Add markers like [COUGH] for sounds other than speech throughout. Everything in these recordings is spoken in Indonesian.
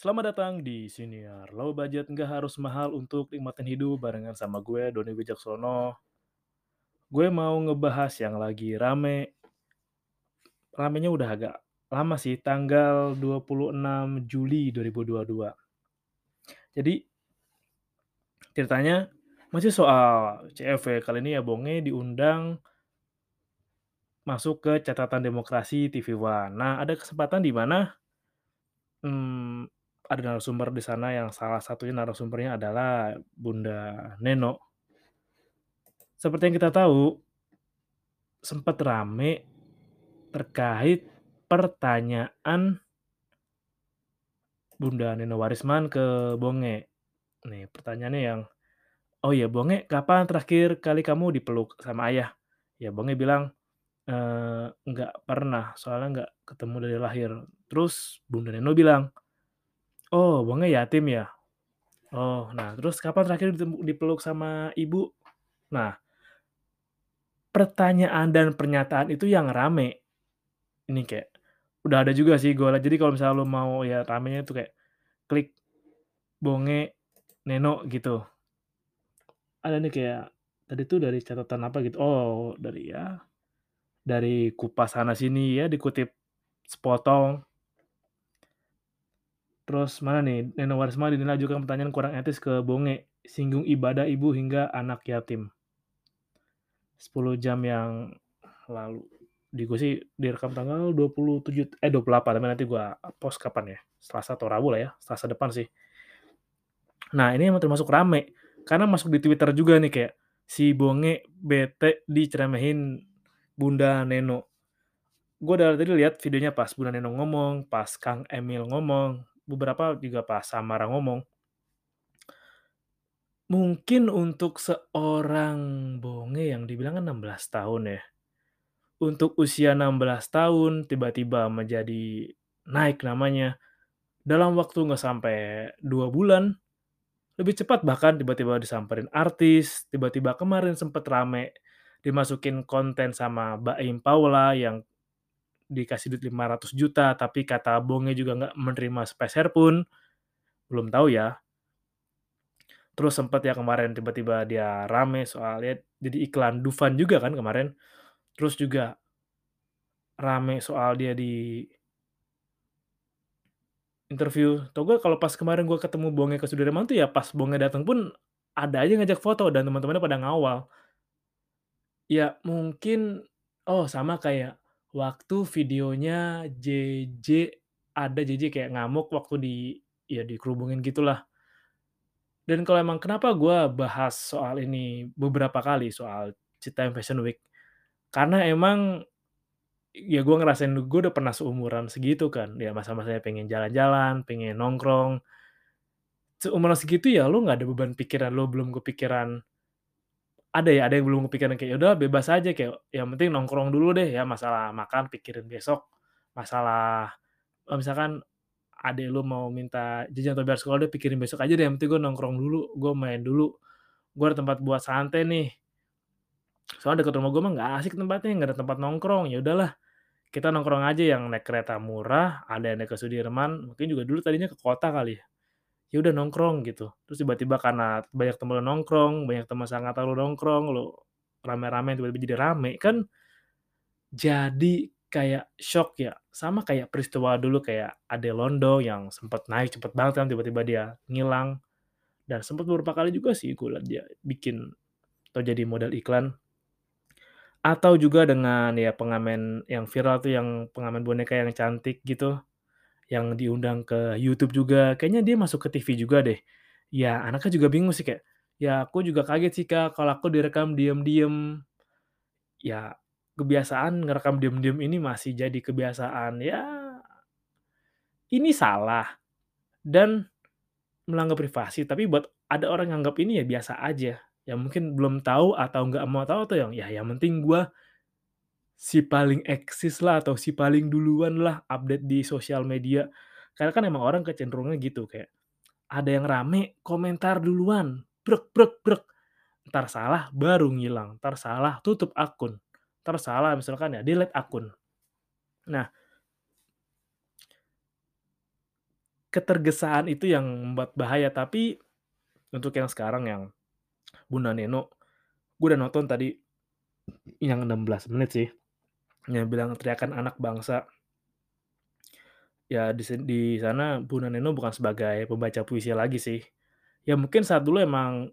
Selamat datang di Siniar Low Budget nggak harus mahal untuk nikmatin hidup barengan sama gue Doni Wijaksono. Gue mau ngebahas yang lagi rame, ramenya udah agak lama sih, tanggal 26 Juli 2022. Jadi ceritanya masih soal CFW, kali ini ya Bonge diundang masuk ke catatan demokrasi TV One. Nah, ada kesempatan di mana Mmm, ada narasumber di sana yang salah satunya narasumbernya adalah Bunda Neno. Seperti yang kita tahu, sempat rame terkait pertanyaan Bunda Neno Warisman ke Bonge. Nih pertanyaannya yang, "Oh ya Bonge, kapan terakhir kali kamu dipeluk sama ayah?" Ya Bonge bilang, eee, "Nggak pernah, soalnya nggak ketemu dari lahir." Terus Bunda Neno bilang, "Oh Bonge yatim ya? Oh, nah terus kapan terakhir dipeluk sama ibu?" Nah, pertanyaan dan pernyataan itu yang rame. Ini kayak udah ada juga sih gue liat, jadi kalau misalnya lu mau ya ramenya itu kayak klik Bonge Neno gitu. Ada nih kayak tadi tuh dari catatan apa gitu, oh dari ya dari kupas sana sini ya dikutip sepotong. Terus mana nih, Neno Warisman dinilai ajukan pertanyaan kurang etis ke Bonge, singgung ibadah ibu hingga anak yatim. 10 jam yang lalu. Di gue sih direkam tanggal 27 eh 28, tapi nanti gua post kapan ya, Selasa atau Rabu lah ya, Selasa depan sih. Nah ini emang termasuk rame, karena masuk di Twitter juga nih kayak, si Bonge bete diceremehin Bunda Neno. Gue dari tadi lihat videonya pas Bunda Neno ngomong, pas Kang Emil ngomong, beberapa juga pas Samara ngomong. Mungkin untuk seorang Bonge yang dibilang kan 16 tahun ya. Untuk usia 16 tahun tiba-tiba menjadi naik namanya, dalam waktu nggak sampai 2 bulan, lebih cepat bahkan tiba-tiba disamperin artis, tiba-tiba kemarin sempet rame dimasukin konten sama Baim Paula yang dikasih duit 500 juta, tapi kata Bonge juga nggak menerima sepeser pun, belum tahu ya. Terus sempet ya kemarin tiba-tiba dia rame soalnya jadi iklan Dufan juga kan kemarin. Terus juga rame soal dia di interview. Tau gak kalau pas kemarin gue ketemu Bonge ke Sudirman tuh ya pas Bonge dateng pun ada aja ngajak foto dan teman-temannya pada ngawal. Ya mungkin oh sama kayak waktu videonya JJ, ada JJ kayak ngamuk waktu di ya dikerubungin gitulah. Dan kalau emang kenapa gue bahas soal ini beberapa kali, soal Citaim Fashion Week, karena emang ya gue ngerasain gue udah pernah seumuran segitu kan, ya masa-masanya pengen jalan-jalan, pengen nongkrong. Seumuran segitu ya lu nggak ada beban pikiran, lu belum kepikiran ada ya, ada yang belum kepikiran kayak, "Ya udah bebas aja," kayak yang penting nongkrong dulu deh ya, masalah makan pikirin besok, masalah eee, misalkan adek lu mau minta jajan atau bayar sekolah, udah pikirin besok aja deh, yang penting gue nongkrong dulu, gue main dulu, gue ada tempat buat santai nih. Soalnya deket rumah gue mah nggak asik tempatnya, nggak ada tempat nongkrong, ya udahlah kita nongkrong aja yang naik kereta murah, ada yang naik ke Sudirman, mungkin juga dulu tadinya ke kota kali ya. Ya udah nongkrong gitu, terus tiba-tiba karena banyak temen lu nongkrong, banyak teman seangkatan lu nongkrong, lu rame-rame tiba-tiba jadi rame, kan jadi kayak syok ya, sama kayak peristiwa dulu kayak Ade Londo yang sempet naik cepet banget kan, tiba-tiba dia ngilang, dan sempet beberapa kali juga sih gue liat dia bikin atau jadi model iklan. Atau juga dengan ya pengamen yang viral tuh yang pengamen boneka yang cantik gitu, yang diundang ke YouTube juga, kayaknya dia masuk ke TV juga deh. Ya anaknya juga bingung sih kayak, "Ya aku juga kaget sih Kak, kalau aku direkam diem-diem." Ya kebiasaan ngerekam diem-diem ini masih jadi kebiasaan, ya ini salah dan melanggar privasi, tapi buat ada orang yang anggap ini ya biasa aja, yang mungkin belum tahu atau nggak mau tahu atau yang, ya yang penting gua si paling eksis lah atau si paling duluan lah update di sosial media. Karena kan emang orang kecenderungannya gitu, kayak ada yang rame, komentar duluan, brek brek brek, entar salah baru ngilang, entar salah tutup akun, entar salah misalkan ya delete akun. Nah ketergesaan itu yang membuat bahaya, tapi untuk yang sekarang yang Bunda Neno, gue udah nonton tadi yang 16 menit sih, yang bilang teriakan anak bangsa. Ya di di sana Bunda Neno bukan sebagai pembaca puisi lagi sih. Ya mungkin saat dulu emang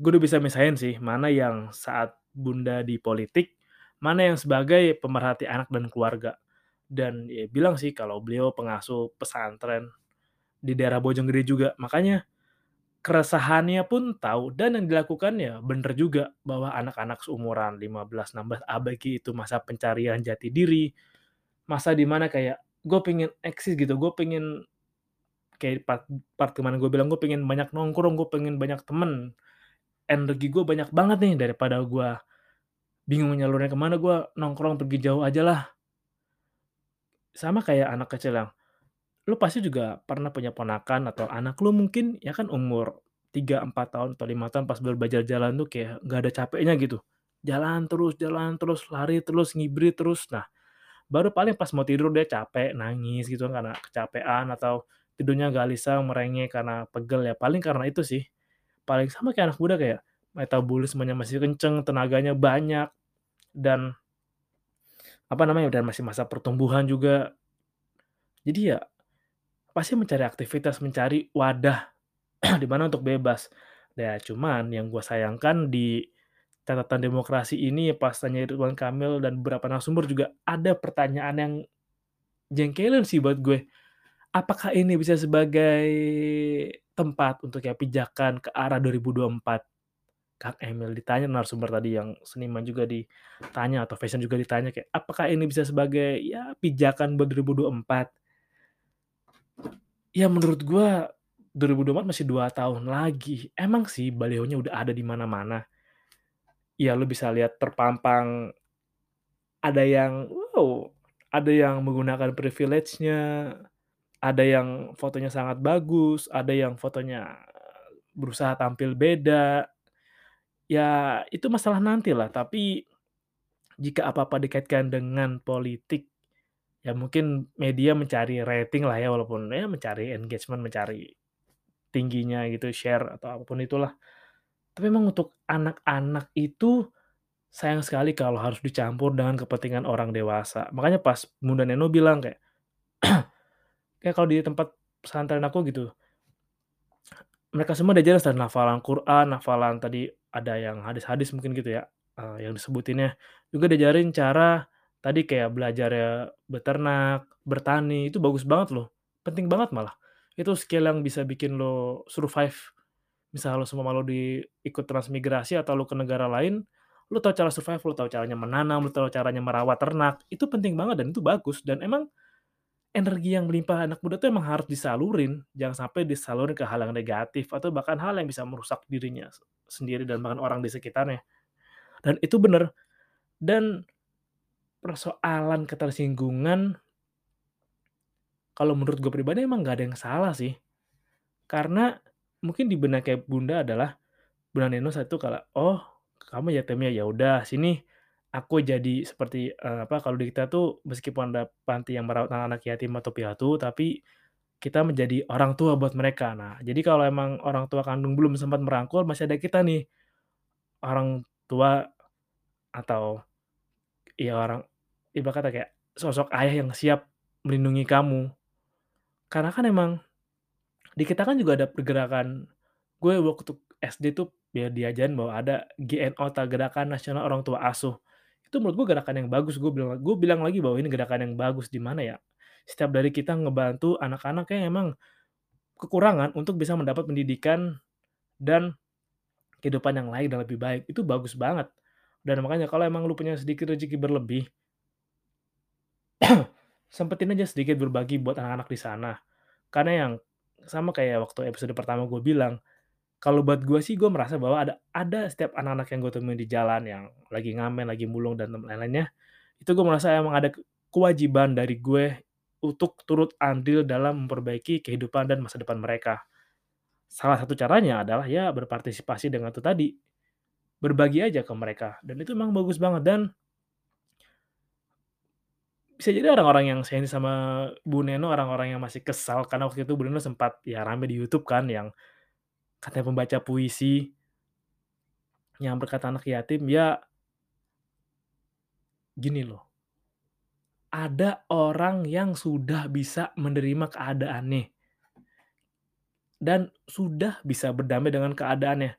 gue udah bisa misahin sih, mana yang saat Bunda di politik, mana yang sebagai pemerhati anak dan keluarga. Dan ya bilang sih kalau beliau pengasuh pesantren di daerah Bojonggede juga. Makanya keresahannya pun tahu dan yang dilakukan ya bener juga bahwa anak-anak seumuran 15, 16, ABG itu masa pencarian jati diri, masa di mana kayak gue pengen eksis gitu, gue pengen kayak part part kemarin gue bilang gue pengen banyak nongkrong, gue pengen banyak temen, energi gue banyak banget nih daripada gue bingung nyalurnya ke mana, gue nongkrong pergi jauh aja lah. Sama kayak anak kecil yang lu pasti juga pernah punya ponakan atau anak lu mungkin ya kan umur 3, 4 tahun atau 5 tahun pas baru belajar jalan tuh kayak nggak ada capeknya gitu. Jalan terus jalan terus, lari terus, ngibrit terus. Nah, baru paling pas mau tidur dia capek, nangis gitu karena kecapean atau tidurnya gelisah, merengek karena pegel ya, paling karena itu sih. Paling sama kayak anak muda kayak metabolismenya masih kenceng, tenaganya banyak, dan apa namanya, dan masih masa pertumbuhan juga. Jadi ya pasti mencari aktivitas, mencari wadah [CLEARS THROAT] di mana untuk bebas. Ya cuman yang gue sayangkan di catatan demokrasi ini pas tanya Ridwan Kamil dan beberapa narasumber juga ada pertanyaan yang jengkelin sih buat gue. Apakah ini bisa sebagai tempat untuk ya pijakan ke arah 2024? Kang Emil ditanya narasumber tadi yang seniman juga ditanya atau fashion juga ditanya kayak, apakah ini bisa sebagai ya pijakan buat 2024? Ya menurut gua 2024 masih 2 tahun lagi. Emang sih balihonya udah ada di mana-mana. Ya lu bisa lihat terpampang ada yang wow, ada yang menggunakan privilege-nya, ada yang fotonya sangat bagus, ada yang fotonya berusaha tampil beda. Ya itu masalah nanti lah, tapi jika apa-apa dikaitkan dengan politik, ya mungkin media mencari rating lah ya walaupun ya mencari engagement, mencari tingginya gitu, share atau apa pun itulah. Tapi memang untuk anak-anak itu sayang sekali kalau harus dicampur dengan kepentingan orang dewasa. Makanya pas Bunda Neno bilang kayak [CLEARS THROAT] kayak kalau di tempat pesantren aku gitu, mereka semua diajarin dari hafalan Quran, hafalan tadi ada yang hadis-hadis mungkin gitu ya, eee, yang disebutinnya. Juga diajarin cara tadi kayak belajar ya beternak, bertani, itu bagus banget loh, penting banget malah. Itu skill yang bisa bikin lo survive. Misal lo seumpama lo di ikut transmigrasi atau lo ke negara lain, lo tahu cara survive, lo tahu caranya menanam, lo tahu caranya merawat ternak, itu penting banget dan itu bagus dan emang energi yang melimpah anak muda tuh emang harus disalurin, jangan sampai disalurin ke hal yang negatif atau bahkan hal yang bisa merusak dirinya se sendiri dan bahkan orang di sekitarnya. Dan itu bener. Dan persoalan ketersinggungan kalau menurut gue pribadi emang nggak ada yang salah sih. Karena mungkin di benak kayak Bunda adalah Bunda Neno saat itu kalau, "Oh, kamu yatimnya, ya udah sini aku jadi seperti, eee, apa, kalau di kita tuh meskipun ada panti yang merawat anak-anak yatim atau piatu, tapi kita menjadi orang tua buat mereka. Nah, jadi kalau emang orang tua kandung belum sempat merangkul, masih ada kita nih, orang tua atau ya orang ibarat kata kayak sosok ayah yang siap melindungi kamu. Karena kan emang di kita kan juga ada pergerakan gue waktu SD tuh ya diajarin bahwa ada GNO atau Gerakan Nasional Orang Tua Asuh. Itu menurut gue gerakan yang bagus, gue bilang gue bilang lagi bahwa ini gerakan yang bagus, di mana ya, setiap dari kita ngebantu anak-anak yang emang kekurangan untuk bisa mendapat pendidikan dan kehidupan yang lain dan lebih baik, itu bagus banget. Dan makanya kalau emang lu punya sedikit rezeki berlebih [COUGHS] sempetin aja sedikit berbagi buat anak-anak di sana. Karena yang sama kayak waktu episode pertama gue bilang, kalau buat gue sih gue merasa bahwa ada ada setiap anak-anak yang gue temuin di jalan yang lagi ngamen, lagi mulung dan lain-lainnya, itu gue merasa emang ada ke kewajiban dari gue untuk turut andil dalam memperbaiki kehidupan dan masa depan mereka. Salah satu caranya adalah ya berpartisipasi dengan itu tadi, berbagi aja ke mereka dan itu memang bagus banget dan Bisa jadi orang-orang yang seini sama Bu Neno, orang-orang yang masih kesal karena waktu itu Bu Neno sempat ya rame di YouTube kan yang katanya pembaca puisi yang berkata anak yatim, ya gini loh, ada orang yang sudah bisa menerima keadaannya dan sudah bisa berdamai dengan keadaannya.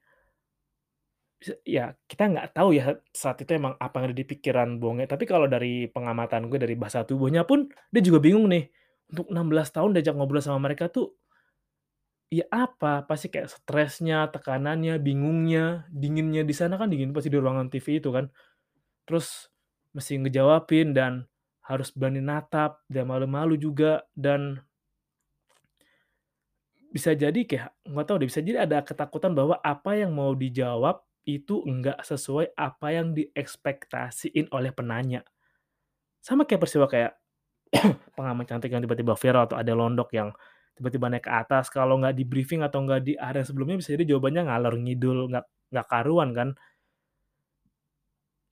Ya kita nggak tahu ya saat itu emang apa yang ada di pikiran Bonge, tapi kalau dari pengamatan gue, dari bahasa tubuhnya pun dia juga bingung nih, untuk 16 tahun diajak ngobrol sama mereka tuh ya apa, pasti kayak stresnya, tekanannya, bingungnya, dinginnya di sana kan dingin pasti di ruangan TV itu kan. Terus mesti ngejawabin dan harus berani natap dan malu-malu juga dan bisa jadi kayak nggak tahu deh, bisa jadi ada ketakutan bahwa apa yang mau dijawab itu enggak sesuai apa yang diekspektasiin oleh penanya. Sama kayak peristiwa kayak [COUGHS] pengamen cantik yang tiba-tiba viral atau ada londok yang tiba-tiba naik ke atas, kalau nggak di-briefing atau nggak di area sebelumnya bisa jadi jawabannya ngalor ngidul, nggak nggak karuan kan.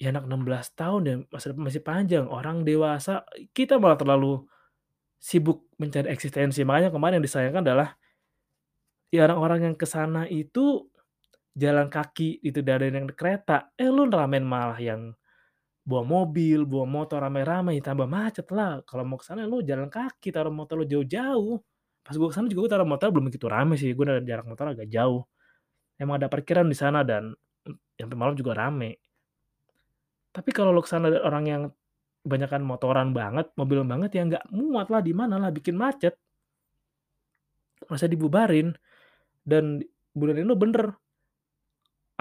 Ya anak 16 tahun dan masa masih panjang, orang dewasa, kita malah terlalu sibuk mencari eksistensi. Makanya kemarin yang disayangkan adalah ya orang-orang yang ke sana itu jalan kaki itu dari naik kereta, eh lu ramein malah yang bawa mobil, bawa motor rame-rame, tambah macet lah. Kalau mau ke sana lu jalan kaki, taruh motor lu jauh-jauh. Pas gua ke sana juga gua taruh motor belum begitu rame sih, gua dari jarak motor agak jauh. Emang ada parkiran di sana dan, sampai malam juga rame. Tapi kalau lu ke sana orang yang kebanyakan motoran banget, mobilan banget, ya nggak muat lah, di mana lah, bikin macet. Masa dibubarin. Dan Bu Neno bener.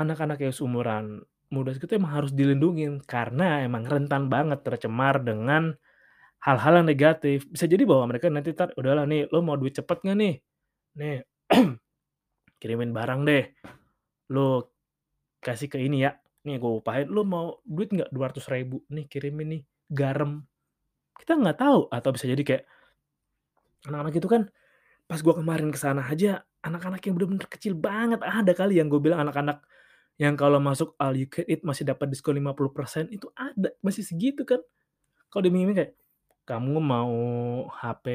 Anak-anak yang seumuran muda segitu emang harus dilindungin, karena emang rentan banget tercemar dengan hal-hal yang negatif. Bisa jadi bahwa mereka nanti entar, "Udahlah nih, lu mau duit cepet nggak nih? Nih, [CLEARS THROAT] kirimin barang deh, lu kasih ke ini ya, nih gua upahin. Lu mau duit nggak? Rp200.000 nih kirimin nih, garam." Kita nggak tahu, atau bisa jadi kayak anak-anak itu kan pas gua kemarin ke sana aja, anak-anak yang bener-bener kecil banget, ada kali yang gua bilang anak-anak yang kalau masuk all you can eat masih dapat diskon 50%, itu ada, masih segitu kan. Kalau diiming-iming kayak, "Kamu mau HP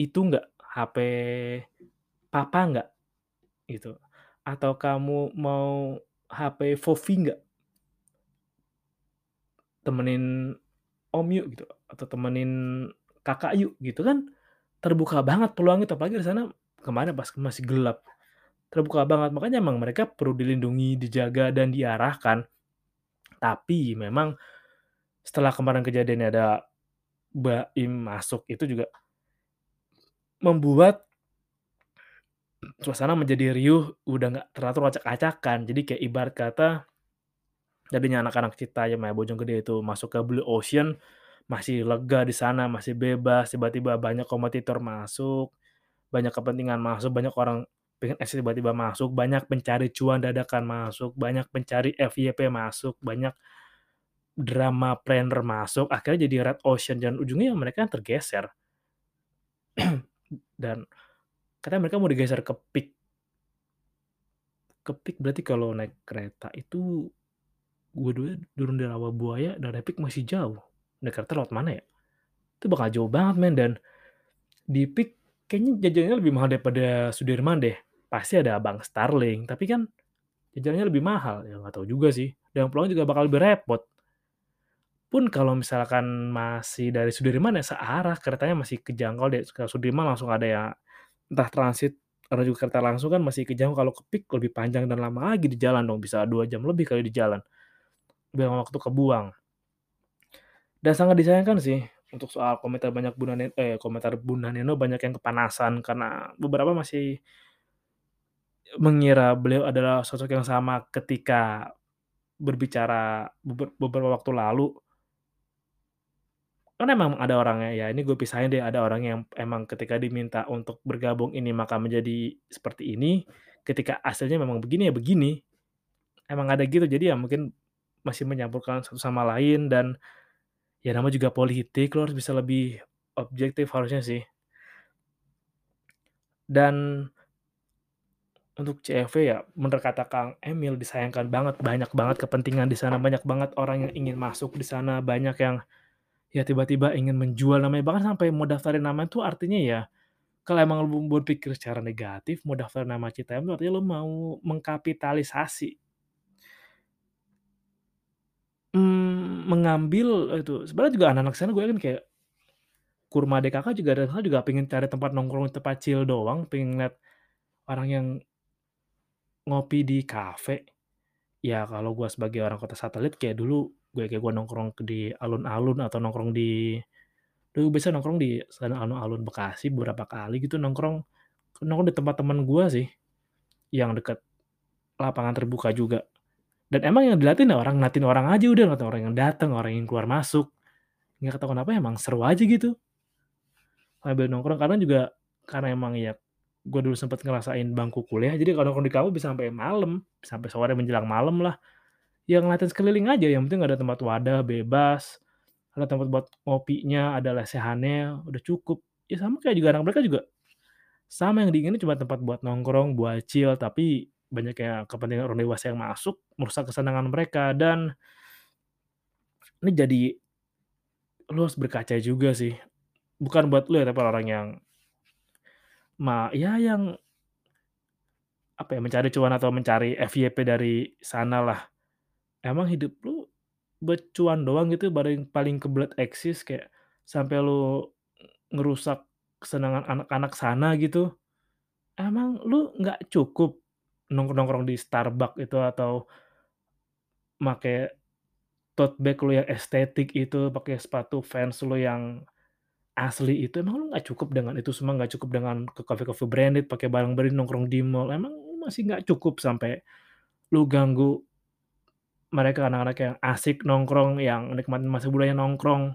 itu nggak? HP papa nggak?" Gitu. Atau, "Kamu mau HP Vovi nggak?" "Temenin om yuk," gitu, atau, "Temenin kakak yuk," gitu kan. Terbuka banget peluang itu, apalagi di sana kemarin pas masih gelap. Terbuka banget, makanya emang mereka perlu dilindungi, dijaga, dan diarahkan. Tapi memang setelah kemarin kejadiannya ada baim masuk, itu juga membuat suasana menjadi riuh, udah nggak teratur acak-acakan. Jadi kayak ibarat kata tadinya anak-anak Citayam ya, Bojonggede itu masuk ke Blue Ocean, masih lega di sana, masih bebas, tiba-tiba banyak kompetitor masuk, banyak kepentingan masuk, banyak orang pengen eksis tiba-tiba masuk, banyak pencari cuan dadakan masuk, banyak pencari FYP masuk, banyak drama planner masuk, akhirnya jadi red ocean dan ujungnya ya mereka tergeser. [CLEARS THROAT] Dan katanya mereka mau digeser ke Peak. Ke Peak berarti kalau naik kereta itu gua dulu turun di Rawabuaya dari Peak masih jauh. Naik kereta lewat mana ya? Itu bakal jauh banget men, dan di Peak kayaknya jajanannya lebih mahal daripada Sudirman deh. Pasti ada abang Starling, tapi kan jajanannya lebih mahal. Ya nggak tahu juga sih, dan pulang juga bakal lebih repot. Pun kalau misalkan masih dari Sudirman ya searah, keretanya masih kejangkau deh, ke Sudirman langsung ada ya entah transit, ada juga kereta langsung kan masih kejangkau, kalau ke Peak lebih panjang dan lama lagi di jalan dong, bisa 2 jam lebih kali di jalan. Buang waktu kebuang. Dan sangat disayangkan sih, untuk soal komentar banyak Bunda Nen eh, komentar Bunda Neno banyak yang kepanasan karena beberapa masih mengira beliau adalah sosok yang sama ketika berbicara beber beberapa waktu lalu. Kan emang ada orangnya ya, ini gue pisahin deh, ada orang yang emang ketika diminta untuk bergabung ini maka menjadi seperti ini, ketika hasilnya memang begini, ya begini. Emang ada gitu, jadi ya mungkin masih menyampurkan satu sama lain dan ya namanya juga politik, lo harus bisa lebih objektif harusnya sih. Dan Untuk CFW ya, bener kata Kang Emil, disayangkan banget, banyak banget kepentingan di sana, banyak banget orang yang ingin masuk di sana, banyak yang, ya tiba-tiba ingin menjual namanya, bahkan sampai mau daftarin nama itu artinya ya, kalau emang lu berpikir secara negatif, mau daftar nama Citayam itu artinya lu mau mengkapitalisasi. Mengambil itu sebenarnya juga anak-anak sana gue yakin kayak Kurma DKK juga sana juga pengen cari tempat nongkrong, tempat chill doang, pengen ngeliat orang yang ngopi di kafe. Ya kalau gua sebagai orang kota satelit kayak dulu gue kayak gua nongkrong di alun-alun atau nongkrong di dulu biasa nongkrong di sana alun-alun Bekasi beberapa kali gitu nongkrong, nongkrong di tempat temen gua sih, yang deket lapangan terbuka juga. Dan emang yang diliatin ya orang ngeliatin orang aja udah, ngeliatin orang yang dateng, orang yang keluar masuk. Nggak tahu kenapa emang seru aja gitu. Sambil nongkrong kadang juga karena emang ya gue dulu sempet ngerasain bangku kuliah, jadi kalau nongkrong di kampus bisa sampai malam, sampai sore menjelang malam lah. Ya ngeliatin sekeliling aja, yang penting ada tempat wadah bebas, ada tempat buat ngopinya, ada lesehannya, udah cukup. Ya sama kayak juga anak mereka juga sama yang diinginin cuma tempat buat nongkrong, buat chill, tapi banyak kayak kepentingan orang dewasa yang masuk, merusak kesenangan mereka dan ini jadi lu harus berkaca juga sih. Bukan buat lu ya, tapi orang yang ma ya yang apa ya, mencari cuan atau mencari FYP dari sanalah. Emang hidup lu buat cuan doang gitu paling paling kebelet eksis kayak sampai lu ngerusak kesenangan anak-anak sana gitu. Emang lu nggak cukup nongkrong-nongkrong di Starbucks itu atau make tote bag lu yang estetik itu, pakai sepatu Vans lu yang asli itu, emang lu nggak cukup dengan itu semua, nggak cukup dengan ke kafe-kafe branded, pakai barang branded, nongkrong di mall, emang masih nggak cukup sampai lu ganggu mereka anak-anak yang asik nongkrong, yang nikmatin masa mudanya nongkrong.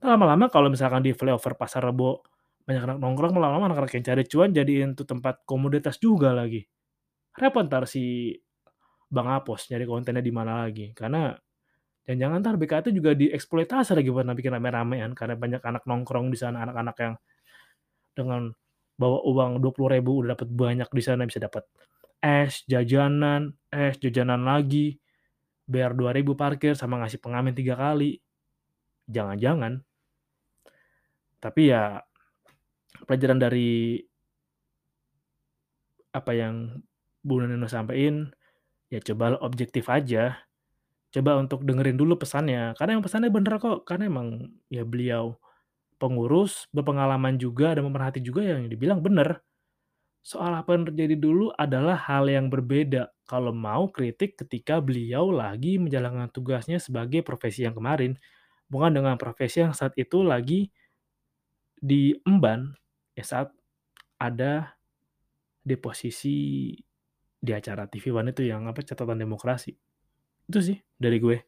Lama-lama kalau misalkan di flyover Pasar Rebo banyak anak nongkrong, lama-lama anak-anak yang cari cuan jadiin itu tempat komoditas juga lagi. Repot entar si Bang Apos nyari kontennya di mana lagi, karena jangan-jangan entar BKT juga dieksploitasi lagi buat bikin rame-ramean karena banyak anak nongkrong di sana, anak-anak yang dengan bawa uang Rp20.000 udah dapet banyak di sana, bisa dapat es, jajanan, es, jajanan lagi, bayar Rp2.000 parkir sama ngasih pengamen 3 kali. Jangan-jangan tapi ya pelajaran dari apa yang Bu Neno sampein, ya cobalah objektif aja. Coba untuk dengerin dulu pesannya, karena yang pesannya bener kok, karena emang ya beliau pengurus, berpengalaman juga dan pemerhati juga yang dibilang bener. Soal apa yang terjadi dulu adalah hal yang berbeda kalau mau kritik ketika beliau lagi menjalankan tugasnya sebagai profesi yang kemarin, bukan dengan profesi yang saat itu lagi diemban, ya saat ada di posisi di acara TV One itu yang apa, Catatan Demokrasi. Itu sih dari gue.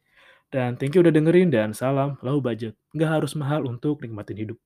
Dan thank you udah dengerin dan salam low budget, nggak harus mahal untuk nikmatin hidup.